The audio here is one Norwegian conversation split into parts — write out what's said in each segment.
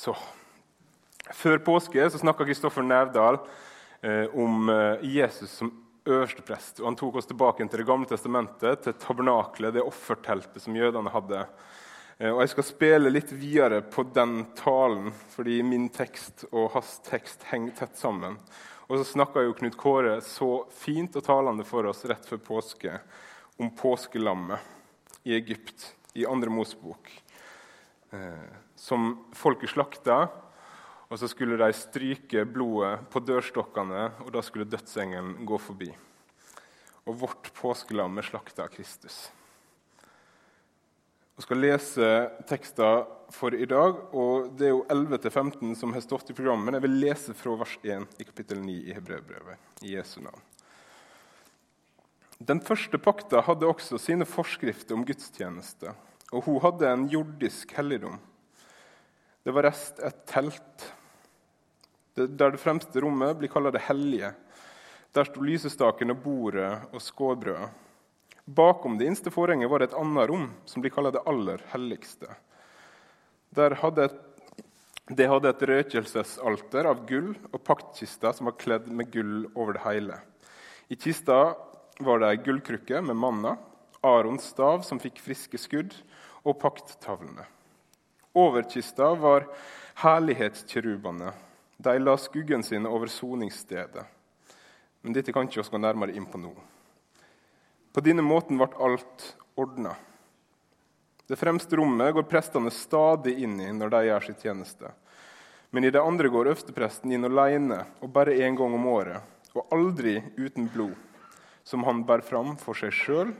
Så, Før påske så snakka Kristoffer Nævdal eh, om eh, Jesus som øverste prest. og Han tok oss tilbake til Det gamle testamentet, til tabernaklet, det offerteltet som jødene hadde. Eh, og Jeg skal spille litt videre på den talen, fordi min tekst og hans tekst henger tett sammen. Og så snakka jo Knut Kåre så fint og talende for oss rett før påske om påskelammet i Egypt, i andre Mosebok, eh, som folket slakta. Og så skulle de stryke blodet på dørstokkene, og da skulle dødsengelen gå forbi. Og vårt påskelam er slakta av Kristus. Jeg skal lese tekster for i dag. og Det er jo 11-15 som har stått i programmet, men jeg vil lese fra vers 1 i kapittel 9 i Hebrevbrevet. i Jesu navn. Den første pakta hadde også sine forskrifter om gudstjeneste, og hun hadde en jordisk helligdom. Det var rest et telt der det fremste rommet blir kalt det hellige. Der sto lysestaken og bordet og skålbrødet. Bakom det innste forhenget var det et annet rom, som blir kalt det aller helligste. Hadde et, det hadde et røkelsesalter av gull og paktkister som var kledd med gull over det hele. I kista var det ei gullkrukke med manna, Arons stav som fikk friske skudd, og pakttavlene. Over kista var herlighetskirubene. de la skuggen sin over soningsstedet. Men dette kan ikke oss gå nærmere inn på nå. På denne måten ble alt ordna. Det fremste rommet går prestene stadig inn i når de gjør sitt tjeneste. Men i det andre går øverstepresten inn alene og bare én gang om året, og aldri uten blod, som han bærer fram for seg sjøl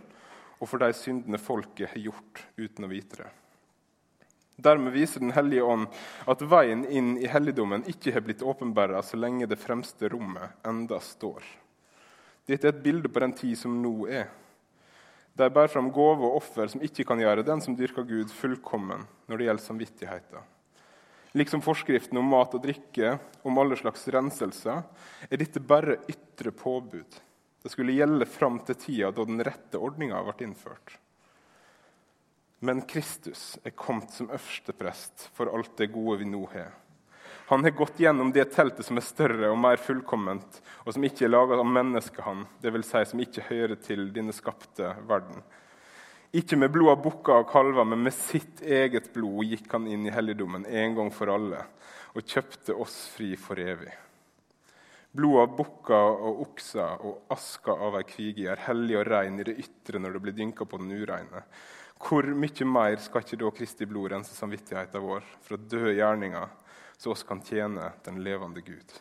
og for de syndene folket har gjort uten å vite det. Dermed viser Den hellige ånd at veien inn i helligdommen ikke har blitt åpenbara så lenge det fremste rommet enda står. Dette er et bilde på den tid som nå er. De bærer fram gave og offer som ikke kan gjøre den som dyrker Gud, fullkommen når det gjelder samvittigheten. Liksom forskriften om mat og drikke, om alle slags renselser, er dette bare ytre påbud. Det skulle gjelde fram til tida da den rette ordninga ble innført. Men Kristus er kommet som øversteprest for alt det gode vi nå har. Han har gått gjennom det teltet som er større og mer fullkomment, og som ikke er laga av menneskehånd, dvs. Si som ikke hører til denne skapte verden. Ikke med blod av bukker og kalver, men med sitt eget blod gikk han inn i helligdommen en gang for alle og kjøpte oss fri for evig. Blod av bukker og okser og aska av ei kvige er hellig og rein i det ytre når det blir dynka på den ureine. Hvor mye mer skal ikke da Kristi blod rense samvittigheten vår fra døde gjerninger, så oss kan tjene den levende Gud?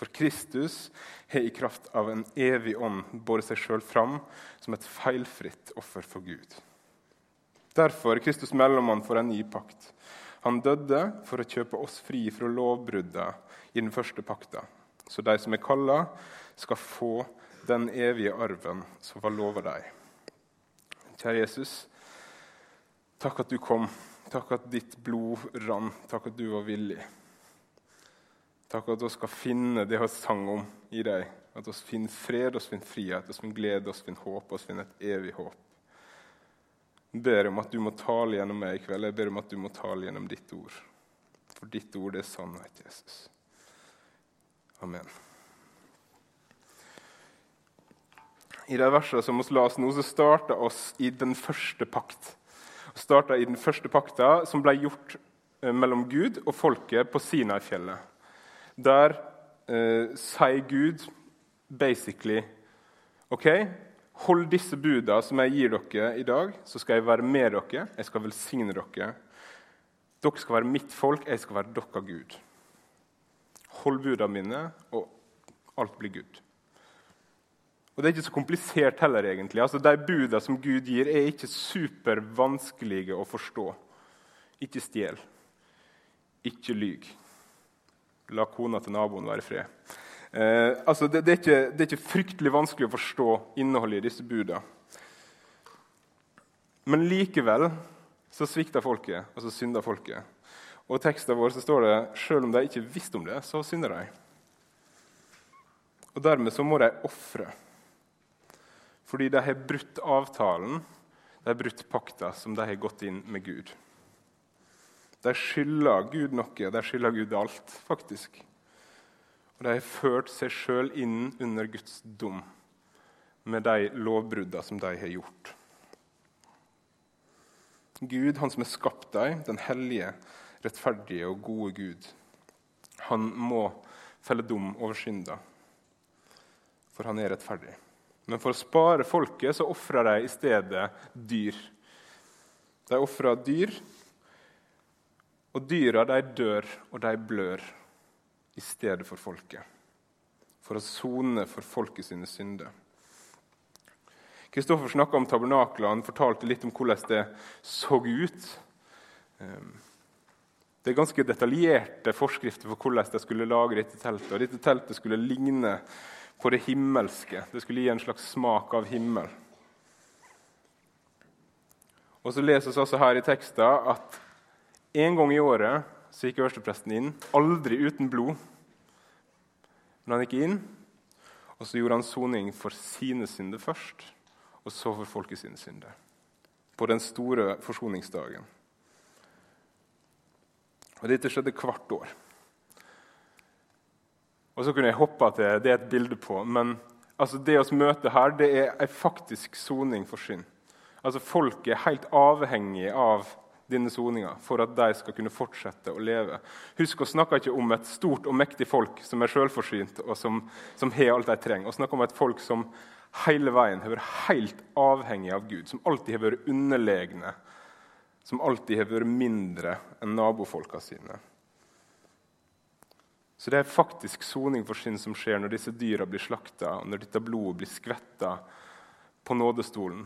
For Kristus har i kraft av en evig ånd båret seg sjøl fram som et feilfritt offer for Gud. Derfor er Kristus mellommann for en ny pakt. Han døde for å kjøpe oss fri fra lovbruddet i den første pakta, så de som er kalla, skal få den evige arven som var lova dem. Kjære Jesus, Takk at du kom. Takk at ditt blod rant. Takk at du var villig. Takk at vi skal finne det vi sang om i deg. At vi finner fred, vi finner frihet, vi finner glede, vi finner håp, vi finner et evig håp. Jeg ber om at du må tale gjennom meg i kveld. Jeg ber om at du må tale gjennom ditt ord. For ditt ord er sannhet, Jesus. Amen. I de versene som vi las nå, så starter oss i den første pakt starta i den første pakta, som ble gjort eh, mellom Gud og folket på Sinai-fjellet. Der eh, sier Gud basically OK, hold disse buda som jeg gir dere i dag, så skal jeg være med dere. Jeg skal velsigne dere. Dere skal være mitt folk, jeg skal være deres Gud. Hold buda mine, og alt blir Gud. Og Det er ikke så komplisert heller. egentlig. Altså, De budene som Gud gir, er ikke supervanskelige å forstå. Ikke stjel. Ikke lyg. La kona til naboen være i fred. Eh, altså, det, det, er ikke, det, er ikke, fryktelig vanskelig å forstå innholdet i disse budene. Men likevel så svikter folket, og så synder folket. Og I teksten vår så står det selv om de ikke visste om det, så synder de. Og Dermed så må de ofre. Fordi de har brutt avtalen, de har brutt pakta som de har gått inn med Gud. De skylder Gud noe, de skylder Gud alt, faktisk. Og de har ført seg sjøl inn under Guds dom med de lovbruddene som de har gjort. Gud, han som har skapt dem, den hellige, rettferdige og gode Gud, han må felle dom over synda, for han er rettferdig. Men for å spare folket så ofrer de i stedet dyr. De ofrer dyr, og dyra de dør og de blør i stedet for folket. For å sone for folket sine synder. Kristoffer snakka om tabernaklene, fortalte litt om hvordan det så ut. Ehm, det er ganske detaljerte forskrifter for hvordan de skulle lage dette teltet. Og dette teltet skulle ligne på det himmelske. Det skulle gi en slags smak av himmel. Og så leses også her i teksten at en gang i året så gikk øverstepresten inn, aldri uten blod. Men han gikk inn, og så gjorde han soning for sine synder først, og så for folket sine synder. På den store forsoningsdagen. Og Dette skjedde hvert år. Og så kunne jeg hoppe til det er et bilde på, men altså det vi møter her, det er en faktisk soning for synd. Altså Folket er helt avhengig av denne soninga for at de skal kunne fortsette å leve. Husk, å snakke ikke om et stort og mektig folk som er selvforsynt og som, som har alt de trenger. Vi snakker om et folk som hele veien har vært helt avhengig av Gud, som alltid har vært underlegne, som alltid har vært mindre enn nabofolka sine. Så det er faktisk soning for synd som skjer når disse dyra blir slakta, og når dette blodet blir skvetta på nådestolen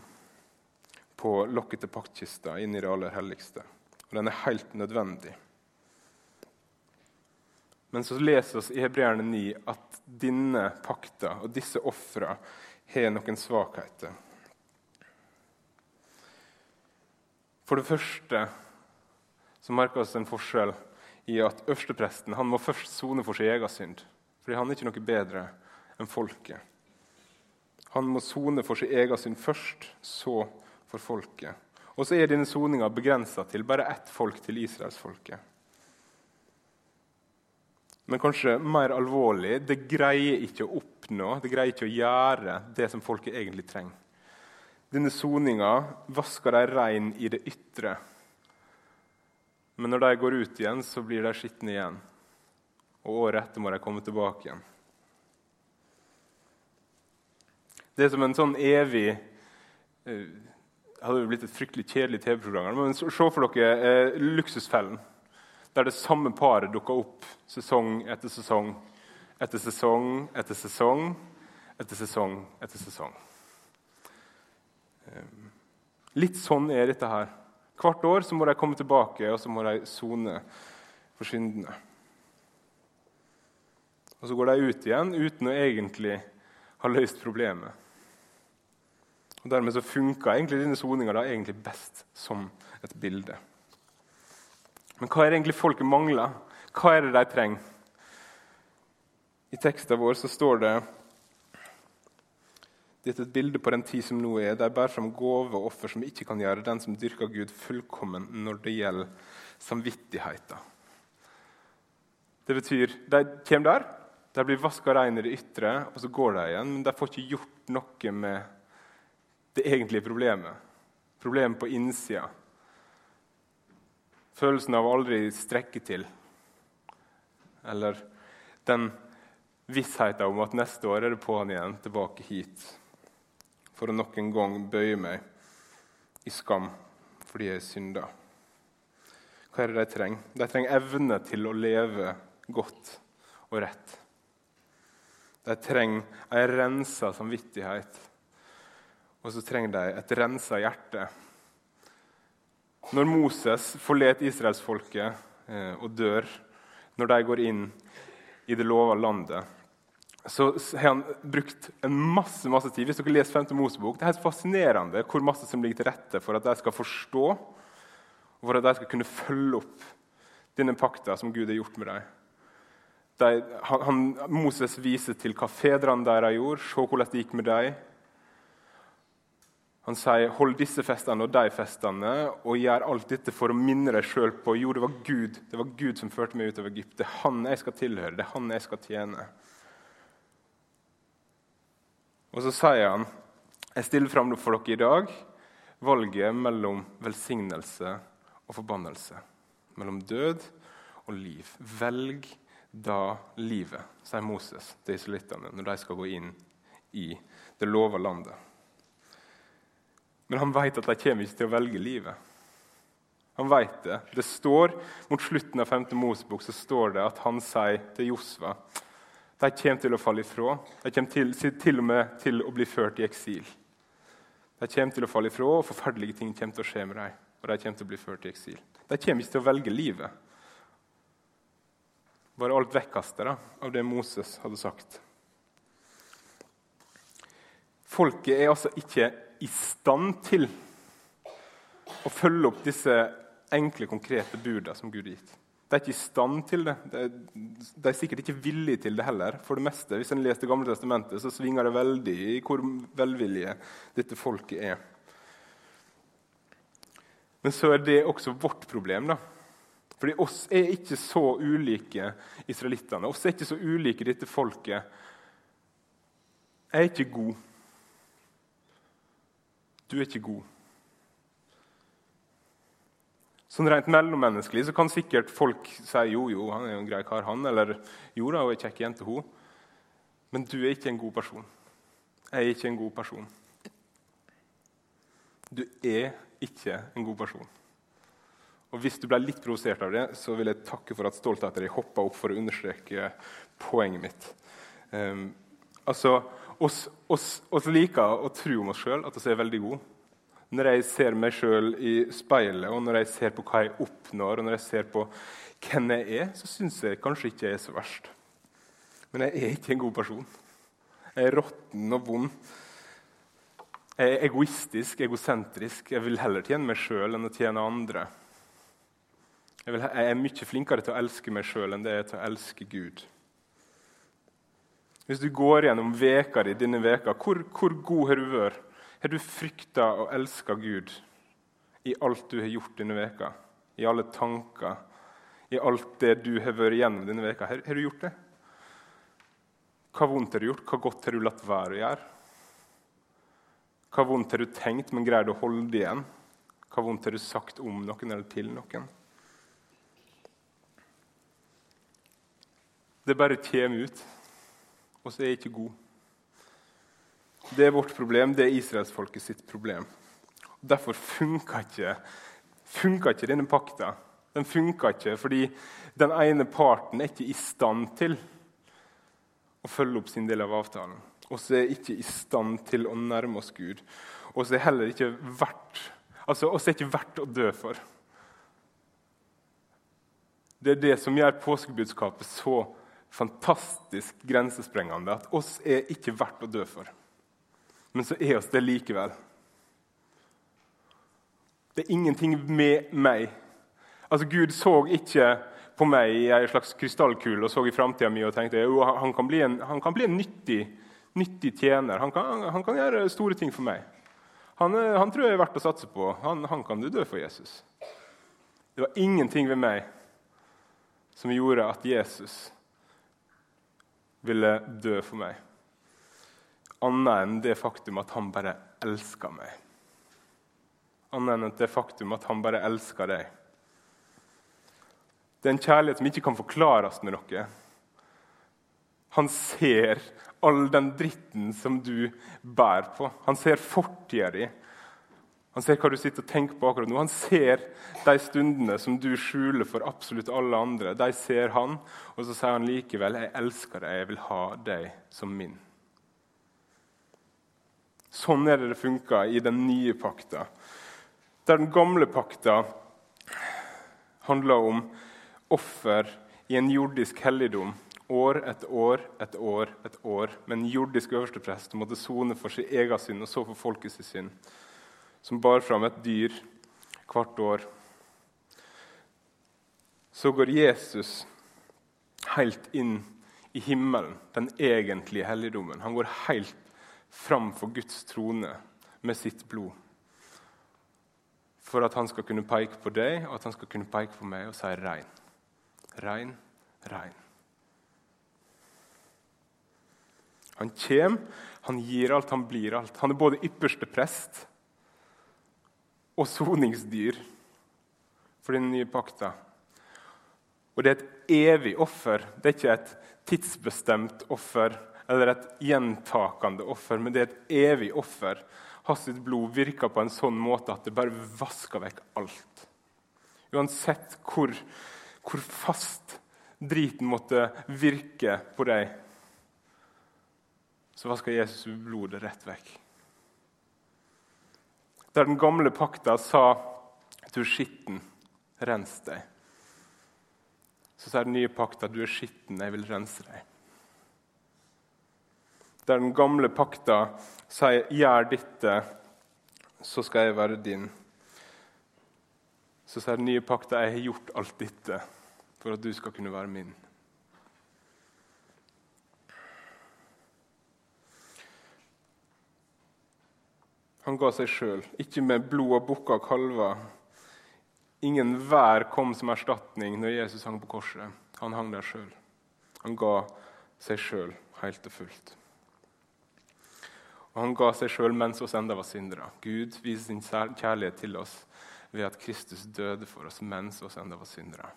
på lokket til paktkista inn i det aller helligste. Og den er helt nødvendig. Men så leser vi i Hebreerne 9 at denne pakta og disse ofra har noen svakheter. For det første så merker vi en forskjell i at øverstepresten må først sone for sin egen synd. Fordi han er ikke noe bedre enn folket. Han må sone for sin egen synd først, så for folket. Og så er denne soninga begrensa til bare ett folk, til israelsfolket. Men kanskje mer alvorlig det greier ikke å oppnå, det greier ikke å gjøre det som folket egentlig trenger. Denne soninga vasker dem rein i det ytre. Men når de går ut igjen, så blir de skitne igjen. Og året etter må de komme tilbake igjen. Det er som en sånn evig eh, hadde jo blitt et fryktelig kjedelig TV-program. Men se for dere eh, Luksusfellen, der det samme paret dukker opp sesong etter sesong etter sesong etter sesong etter sesong etter sesong. Eh, litt sånn er dette her. Hvert år så må de komme tilbake og så må de sone for syndene. Og Så går de ut igjen uten å egentlig ha løst problemet. Og Dermed så funka egentlig denne soninga best som et bilde. Men hva er det egentlig folket mangler? Hva er det de trenger? I teksten vår så står det dette er et bilde på den tid som nå er. De bærer fram gave og offer som ikke kan gjøre den som dyrker Gud, fullkommen når det gjelder samvittigheten. Det betyr de kommer der, de blir vaska rein i det ytre, og så går de igjen. Men de får ikke gjort noe med det egentlige problemet. Problemet på innsida. Følelsen av å aldri strekke til. Eller den vissheten om at neste år er det på'n igjen, tilbake hit. For å nok en gang bøye meg i skam fordi jeg synder. Hva er det de trenger? De trenger evne til å leve godt og rett. De trenger ei rensa samvittighet og så trenger de et rensa hjerte. Når Moses forlater israelsfolket eh, og dør, når de går inn i det lova landet, så har han brukt en masse masse tid. Hvis dere leser 5. Mosebok, Det er helt fascinerende hvor masse som ligger til rette for at de skal forstå og for at de skal kunne følge opp denne pakta som Gud har gjort med dem. De, han, Moses viser til hva fedrene deres gjorde, se hvordan det gikk med dem. Han sier 'hold disse festene og de festene', og gjør alt dette for å minne deg sjøl på jo, det var Gud det var Gud som førte meg ut av Egypt. Det er Han jeg skal tilhøre, det er Han jeg skal tjene. Og så sier han jeg stiller fram for dere i dag valget mellom velsignelse og forbannelse. Mellom død og liv. Velg da livet, sier Moses til israelittene når de skal gå inn i det lova landet. Men han vet at de kommer ikke til å velge livet. Han vet det. Det står Mot slutten av 5. Mosebok så står det at han sier til Josva de kommer til å falle ifra. De kommer til, til og med til å bli ført i eksil. De kommer til å falle ifra, og forferdelige ting kommer til å skje med dem. Og de kommer til å bli ført i eksil. De kommer ikke til å velge livet. Bare alt vekkastet av det Moses hadde sagt. Folket er altså ikke i stand til å følge opp disse enkle, konkrete budene som Gud har gitt. De er ikke i stand til det. De, er sikkert ikke villige til det heller. for det meste. Hvis en leser Det gamle testamentet, så svinger det veldig i hvor velvillige dette folket er. Men så er det også vårt problem. da. Fordi oss er ikke så ulike israelittene. Oss er ikke så ulike dette folket. Jeg er ikke god. Du er ikke god. Sånn Rent mellommenneskelig så kan sikkert folk si jo, jo, han er jo en grei kar, han. Eller jo da, hun er kjekk jente, hun. Men du er ikke en god person. Jeg er ikke en god person. Du er ikke en god person. Og Hvis du ble litt provosert av det, så vil jeg takke for at stoltheter hoppa opp for å understreke poenget mitt. Um, altså, oss, oss, oss liker å tro om oss sjøl at vi er veldig gode når jeg ser meg sjøl i speilet, og når jeg ser på hva jeg oppnår, og når jeg ser på hvem jeg er, så syns jeg kanskje ikke jeg er så verst. Men jeg er ikke en god person. Jeg er råtten og vond. Jeg er egoistisk, egosentrisk. Jeg vil heller tjene meg sjøl enn å tjene andre. Jeg, vil, jeg, er mye flinkere til å elske meg sjøl enn det er til å elske Gud. Hvis du går gjennom veka di denne veka, hvor, hvor god har du vært? Har du frykta og elska Gud i alt du har gjort denne veka? I alle tanker, i alt det du har vært gjennom denne veka? Har, har du gjort det? Hva vondt har du gjort? Hva godt har du latt være å gjøre? Hva vondt har du tenkt, men greid å holde det igjen? Hva vondt har du sagt om noen eller til noen? Det bare kommer ut, og så er jeg ikke god. Det er vårt problem, det er israelsfolket sitt problem. Derfor funka ikke, ikke denne pakta. Den funka ikke fordi den ene parten er ikke i stand til å følge opp sin del av avtalen. Og er ikke i stand til å nærme oss Gud. Og er heller ikke verdt altså oss er ikke verdt å dø for. Det er det som gjør påskebudskapet så fantastisk grensesprengende. At oss er ikke verdt å dø for men så er oss det likevel. Det er ingenting med meg. Altså, Gud så ikke på meg i en slags krystallkule og så i framtida mi og tenkte jo, han kan bli en, kan bli en nyttig, nyttig, tjener. Han kan, han kan, gjøre store ting for meg. Han, han, tror jeg er verdt å satse på. Han, han kan du dø for Jesus. Det var ingenting ved meg som gjorde at Jesus ville dø for meg annet enn det faktum at han bare elsker meg. Annet enn det faktum at han bare elsker deg. Det er en kjærlighet som ikke kan forklares med noe. Han ser all den dritten som du bærer på. Han ser fortida di. Han ser hva du sitter og tenker på akkurat nå. Han ser de stundene som du skjuler for absolutt alle andre. De ser han, og så sier han likevel 'Jeg elsker deg, jeg vil ha deg som min'. Sånn er det det funka i den nye pakta. Der den gamle pakta handla om offer i en jordisk helligdom. År etter år etter år etter år med en jordisk øversteprest som måtte sone for sin egen synd og så for folkets synd, som bar fram et dyr hvert år. Så går Jesus helt inn i himmelen, den egentlige helligdommen. Han går helt framfor Guds trone med sitt blod. For at han skal kunne peke på deg og at han skal kunne peke på meg og si rein. Rein, rein. Han kommer, han gir alt, han blir alt. Han er både ypperste prest og soningsdyr for den nye pakta. Og det er et evig offer. Det er ikke et tidsbestemt offer eller et gjentakende offer, men det er et evig offer. Hans blod virker på en sånn måte at det bare vasker vekk alt. Uansett hvor, hvor fast driten måtte virke på deg, så vasker Jesus blodet rett vekk. Der den gamle pakta sa 'du er skitten, rens deg', så sier den nye pakta 'du er skitten, jeg vil rense deg' der den gamle pakta sier 'gjør dette, så skal jeg være din'. Så sier den nye pakta 'jeg har gjort alt dette for at du skal kunne være min'. Han ga seg sjøl, ikke med blod av bukker og kalver. Ingen vær kom som erstatning når Jesus hang på korset. Han hang der sjøl. Han ga seg sjøl helt og fullt. Og han ga seg sjøl mens oss enda var syndere. Gud viser sin kjærlighet til oss ved at Kristus døde for oss mens oss enda var syndere.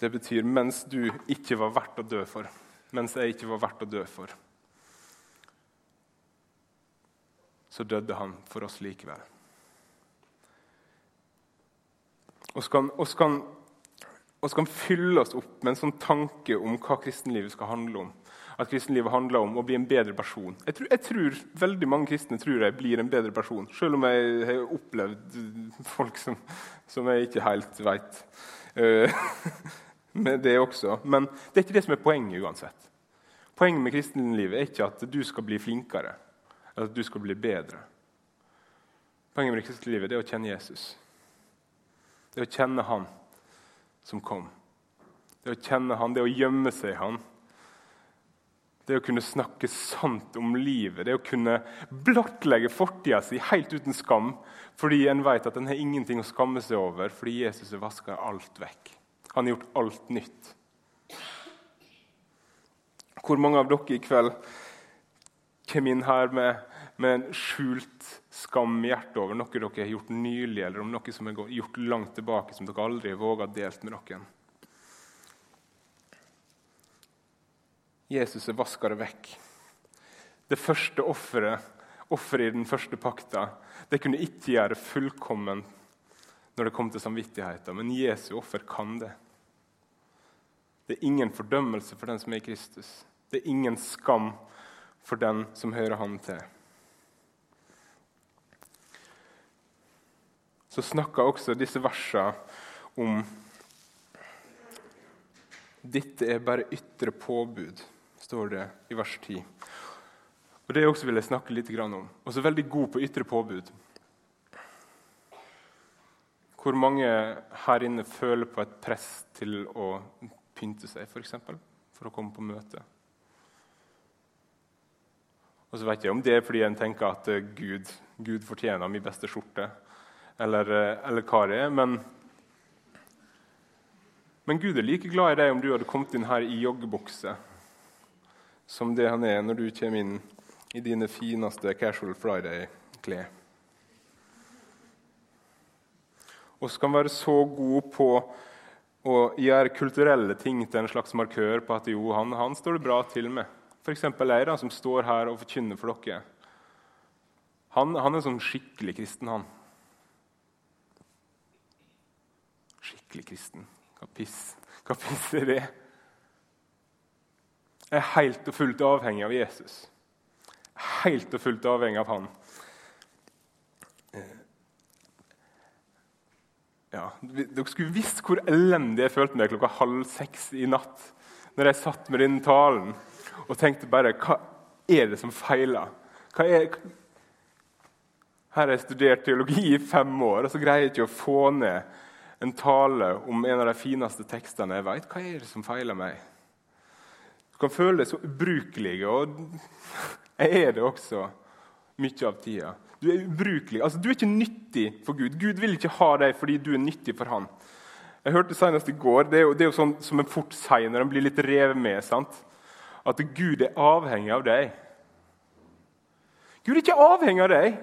Det betyr mens du ikke var verdt å dø for, mens jeg ikke var verdt å dø for, så døde han for oss likevel. Og skal, og kan, skal fylle oss opp med en sånn tanke om hva kristenlivet skal handle om at kristenlivet handler om å bli en bedre person. Jeg tror, jeg tror, Veldig mange kristne tror jeg blir en bedre person, selv om jeg har opplevd folk som, som jeg ikke helt veit uh, med det også. Men det er ikke det som er poenget uansett. Poenget med kristenlivet er ikke at du skal bli flinkere eller at du skal bli bedre. Poenget med kristenlivet er å kjenne Jesus. Det er å kjenne Han som kom. Det er å kjenne Han, det er å gjemme seg i Han det å kunne snakke sant om livet, det å kunne blottlegge fortida si helt uten skam fordi en vet at en har ingenting å skamme seg over fordi Jesus har vaska alt vekk. Han har gjort alt nytt. Hvor mange av dere i kveld kommer inn her med, med en skjult skam i hjertet over noe dere har gjort nylig, eller om noe som er gjort langt tilbake, som dere aldri våga delt med noen? Jesus har vaska det vekk. Det første offeret, offeret i den første pakta, det kunne ikke gjøre fullkommen når det kom til samvittigheten, men Jesu offer kan det. Det er ingen fordømmelse for den som er i Kristus. Det er ingen skam for den som hører Han til. Så snakker også disse versene om dette er bare ytre påbud står det i vers 10. Og Det også vil jeg snakke litt om. Også veldig god på ytre påbud. Hvor mange her inne føler på et press til å pynte seg, f.eks. For, eksempel, for å komme på møte? Og så vet jeg om det er fordi en tenker at eh, Gud, Gud fortjener min beste skjorte, eller, eh, eller hva det er. Men, men Gud er like glad i deg om du hadde kommet inn her i joggebukse som det han er når du kommer inn i dine fineste Casual Friday-klær. Og så kan være så god på å gjøre kulturelle ting til en slags markør på at jo, han, han står det bra til med. F.eks. jeg, da, som står her og forkynner for dere. Han, han er sånn skikkelig kristen, han. Skikkelig kristen. Hva piss, Hva piss er det? Er helt og fullt avhengig av Jesus. Helt og fullt avhengig av han. Ja, dere skulle visst hvor elendig jeg følte meg klokka halv seks i natt når jeg satt med denne talen og tenkte bare Hva er det som feiler? Hva er, her har jeg studert teologi i fem år, og så greier jeg ikke å få ned en tale om en av de fineste tekstene jeg vet. Hva er det som feiler meg? Du kan føle deg så ubrukelig, og jeg er det også mye av tida. Du er ubrukelig. Altså, du er ikke nyttig for Gud. Gud vil ikke ha deg fordi du er nyttig for han. Jeg hørte senest i går, Det er jo, det er jo sånn som en fort sier når en blir litt revet med. sant? At Gud er avhengig av deg. Gud er ikke avhengig av deg.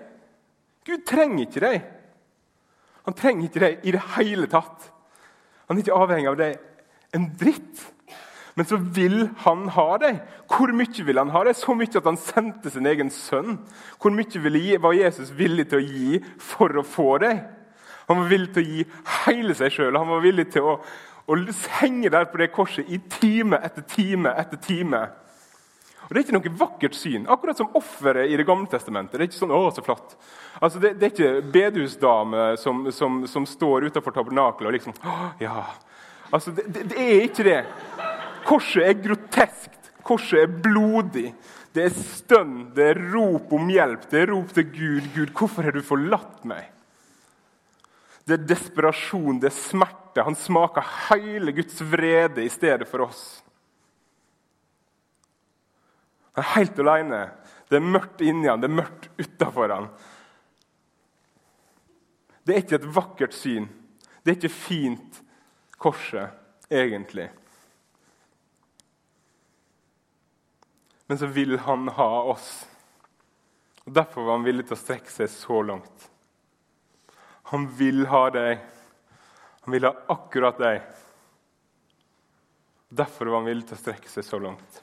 Gud trenger ikke deg. Han trenger ikke deg i det hele tatt. Han er ikke avhengig av deg en dritt. Men så vil han ha deg. Hvor mye vil han ha deg? Så mye at han sendte sin egen sønn. Hvor mye var Jesus villig til å gi for å få deg? Han var villig til å gi hele seg sjøl. Han var villig til å, å henge der på det korset i time etter time etter time. Og Det er ikke noe vakkert syn, akkurat som offeret i Det gamle testamentet. Det er ikke sånn, å, så flott. Altså, det, det, er ikke bedehusdame som, som, som står utenfor tabernakelet og liksom å, ja. Altså, det, det, det er ikke det. Korset er groteskt. Korset er blodig. Det er stønn, det er rop om hjelp, det er rop til Gud. Gud, hvorfor har du forlatt meg? Det er desperasjon, det er smerte. Han smaker hele Guds vrede i stedet for oss. Han er helt alene. Det er mørkt inni han, det er mørkt utafor han. Det er ikke et vakkert syn. Det er ikke fint, korset, egentlig. Men så vil han ha oss. Og Derfor var han villig til å strekke seg så langt. Han vil ha deg. Han vil ha akkurat deg. Derfor var han villig til å strekke seg så langt.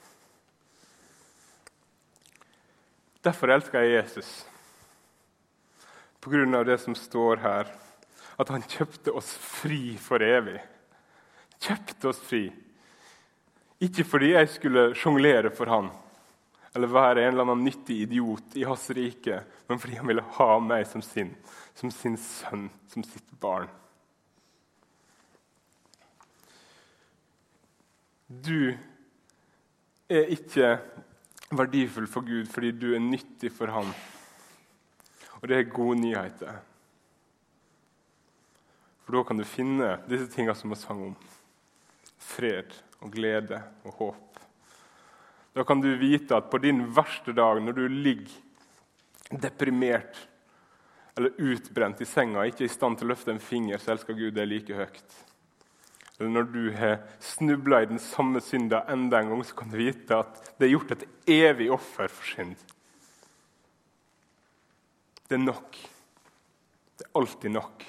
Derfor elsker jeg Jesus. På grunn av det som står her, at han kjøpte oss fri for evig. Kjøpte oss fri. Ikke fordi jeg skulle sjonglere for han, eller være en eller annen nyttig idiot i hans rike, men fordi han ville ha meg som sin, som sin sønn, som sitt barn. Du er ikke verdifull for Gud fordi du er nyttig for ham. Og det er gode nyheter. For da kan du finne disse tingene som vi sang om. Fred og glede og håp. Da kan du vite at på din verste dag, når du ligger deprimert eller utbrent i senga, ikke i stand til å løfte en finger, så elsker Gud deg like høyt. Eller når du har snubla i den samme synda enda en gang, så kan du vite at det er gjort et evig offer for synd. Det er nok. Det er alltid nok.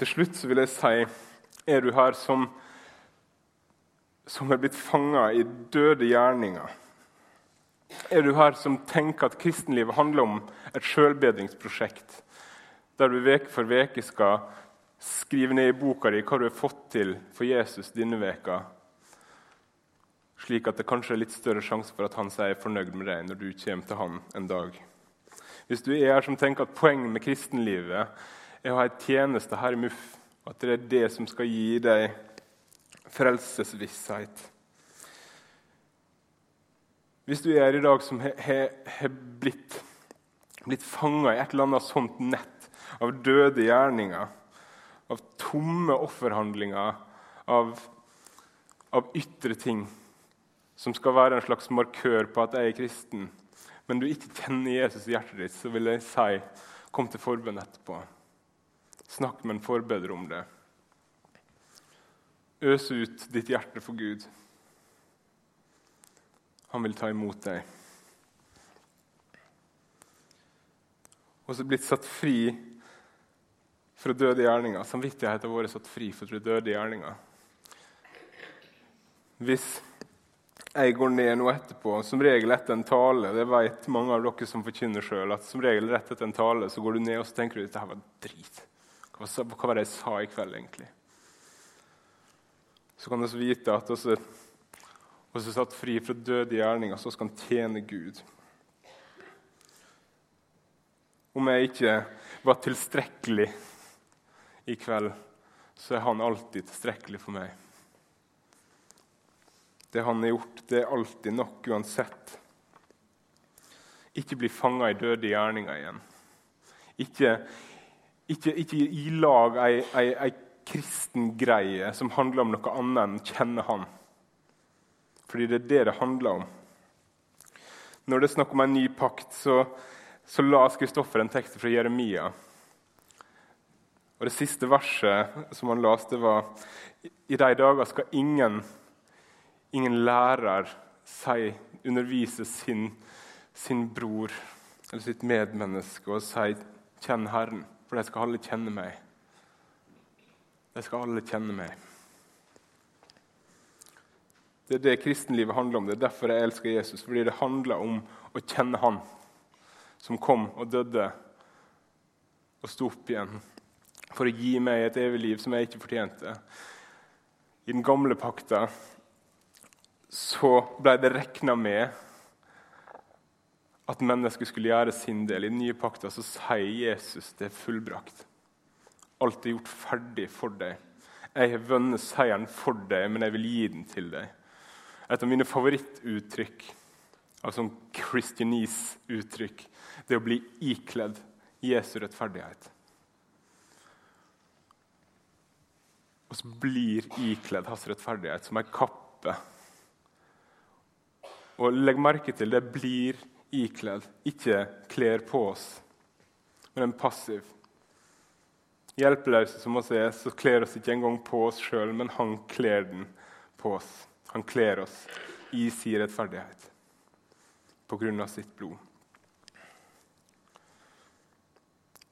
Til slutt vil jeg si er du her som som er blitt fanga i døde gjerninger? Er du her som tenker at kristenlivet handler om et sjølbedringsprosjekt, der du veke for veke skal skrive ned i boka di hva du har fått til for Jesus denne veka, slik at det kanskje er litt større sjanse for at han sier fornøyd med deg når du kommer til han en dag? Hvis du er her som tenker at poenget med kristenlivet er å ha en tjeneste her i MUF, at det er det som skal gi deg frelsesvisshet. Hvis du er her i dag som har blitt, blitt fanga i et eller annet sånt nett av døde gjerninger, av tomme offerhandlinger, av, av ytre ting som skal være en slags markør på at jeg er kristen, men du ikke kjenner Jesus i hjertet ditt, så vil jeg si kom til forbønn etterpå. Snakk med en forbeder om det. Øs ut ditt hjerte for Gud. Han vil ta imot deg. Og så blitt satt fri fra døde gjerninger. Samvittigheten vår er satt fri fra døde gjerninger. Hvis jeg går ned nå etterpå, som regel etter en tale Det vet mange av dere som forkynner sjøl, at som regel rett etter en tale så går du ned og så tenker du dette var drit. Hva var det jeg sa i kveld, egentlig? Så kan vi vite at vi er satt fri fra døde gjerninger, så skal vi tjene Gud. Om jeg ikke var tilstrekkelig i kveld, så er han alltid tilstrekkelig for meg. Det han har gjort, det er alltid nok uansett. Ikke bli fanga i døde gjerninger igjen. Ikke, ikke, ikke ilag lag ei, ei, ei kristen greie som handler om noe annet enn å kjenne Han. Fordi det er det det handler om. Når det er snakk om en ny pakt, så, så las Kristoffer en tekst fra Jeremia. Og Det siste verset som han las, var I de dager skal ingen, ingen lærer si, undervise sin, sin bror eller sitt medmenneske og si 'kjenn Herren', for de skal alle kjenne meg. De skal alle kjenne meg. Det er det kristenlivet handler om. Det er derfor jeg elsker Jesus. Fordi det handler om å kjenne Han som kom og døde og sto opp igjen for å gi meg et evig liv som jeg ikke fortjente. I den gamle pakta så ble det regna med at mennesket skulle gjøre sin del. I den nye pakta så sier Jesus det er fullbrakt. Alt er gjort ferdig for deg. Jeg har vunnet seieren for deg, men jeg vil gi den til deg. Et av mine favorittuttrykk, altså Christianese-uttrykk, det er å bli ikledd Jesu rettferdighet. Og så blir ikledd hans rettferdighet som ei kappe. Og legg merke til det blir ikledd, ikke kler på oss, men en passiv. Hjelpeløse som oss er, så kler oss ikke engang på oss sjøl, men han kler den på oss. Han kler oss i sin rettferdighet på grunn av sitt blod.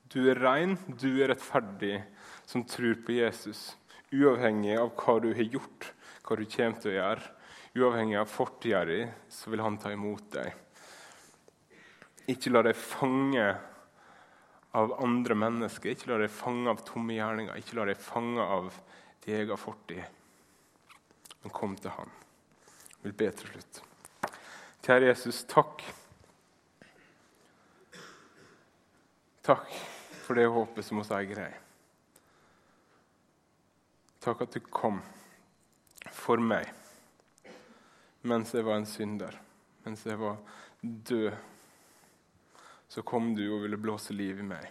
Du er ren, du er rettferdig som tror på Jesus, uavhengig av hva du har gjort, hva du kommer til å gjøre. Uavhengig av fortida di, så vil han ta imot deg. Ikke la deg fange av andre mennesker, ikke la deg fange av tomme gjerninger, ikke la deg fange av din egen fortid. Men kom til Han. Jeg vil be til slutt. Kjære Jesus, takk. Takk for det håpet som oss eier her. Takk at du kom for meg mens jeg var en synder, mens jeg var død så kom du og ville blåse liv i meg.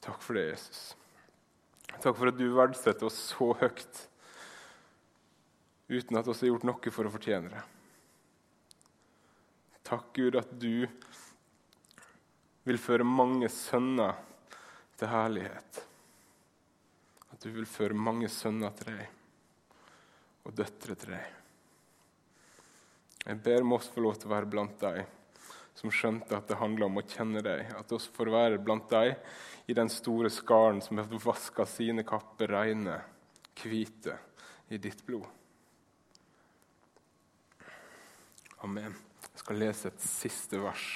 Takk for det, Jesus. Takk for at du verdsetter oss så høyt uten at vi har gjort noe for å fortjene det. Takk, Gud, at du vil føre mange sønner til herlighet. At du vil føre mange sønner til deg og døtre til deg. Jeg ber om oss få lov til å være blant deg som skjønte at det handla om å kjenne deg. At oss får være blant deg i den store skaren som har vaska sine kapper reine, hvite, i ditt blod. Amen. Jeg skal lese et siste vers.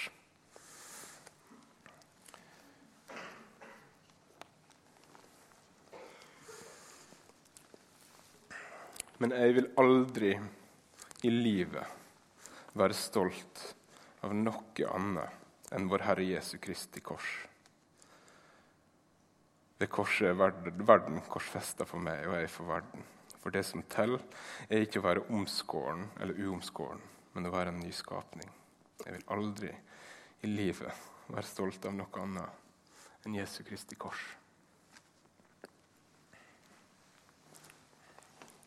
Men jeg vil aldri i livet være stolt av noe annet enn vår Herre Jesu Kristi kors. Ved korset er verden, verden korsfesta for meg, og jeg for verden. For det som teller, er ikke å være omskåren eller uomskåren, men å være en ny skapning. Jeg vil aldri i livet være stolt av noe annet enn Jesu Kristi kors.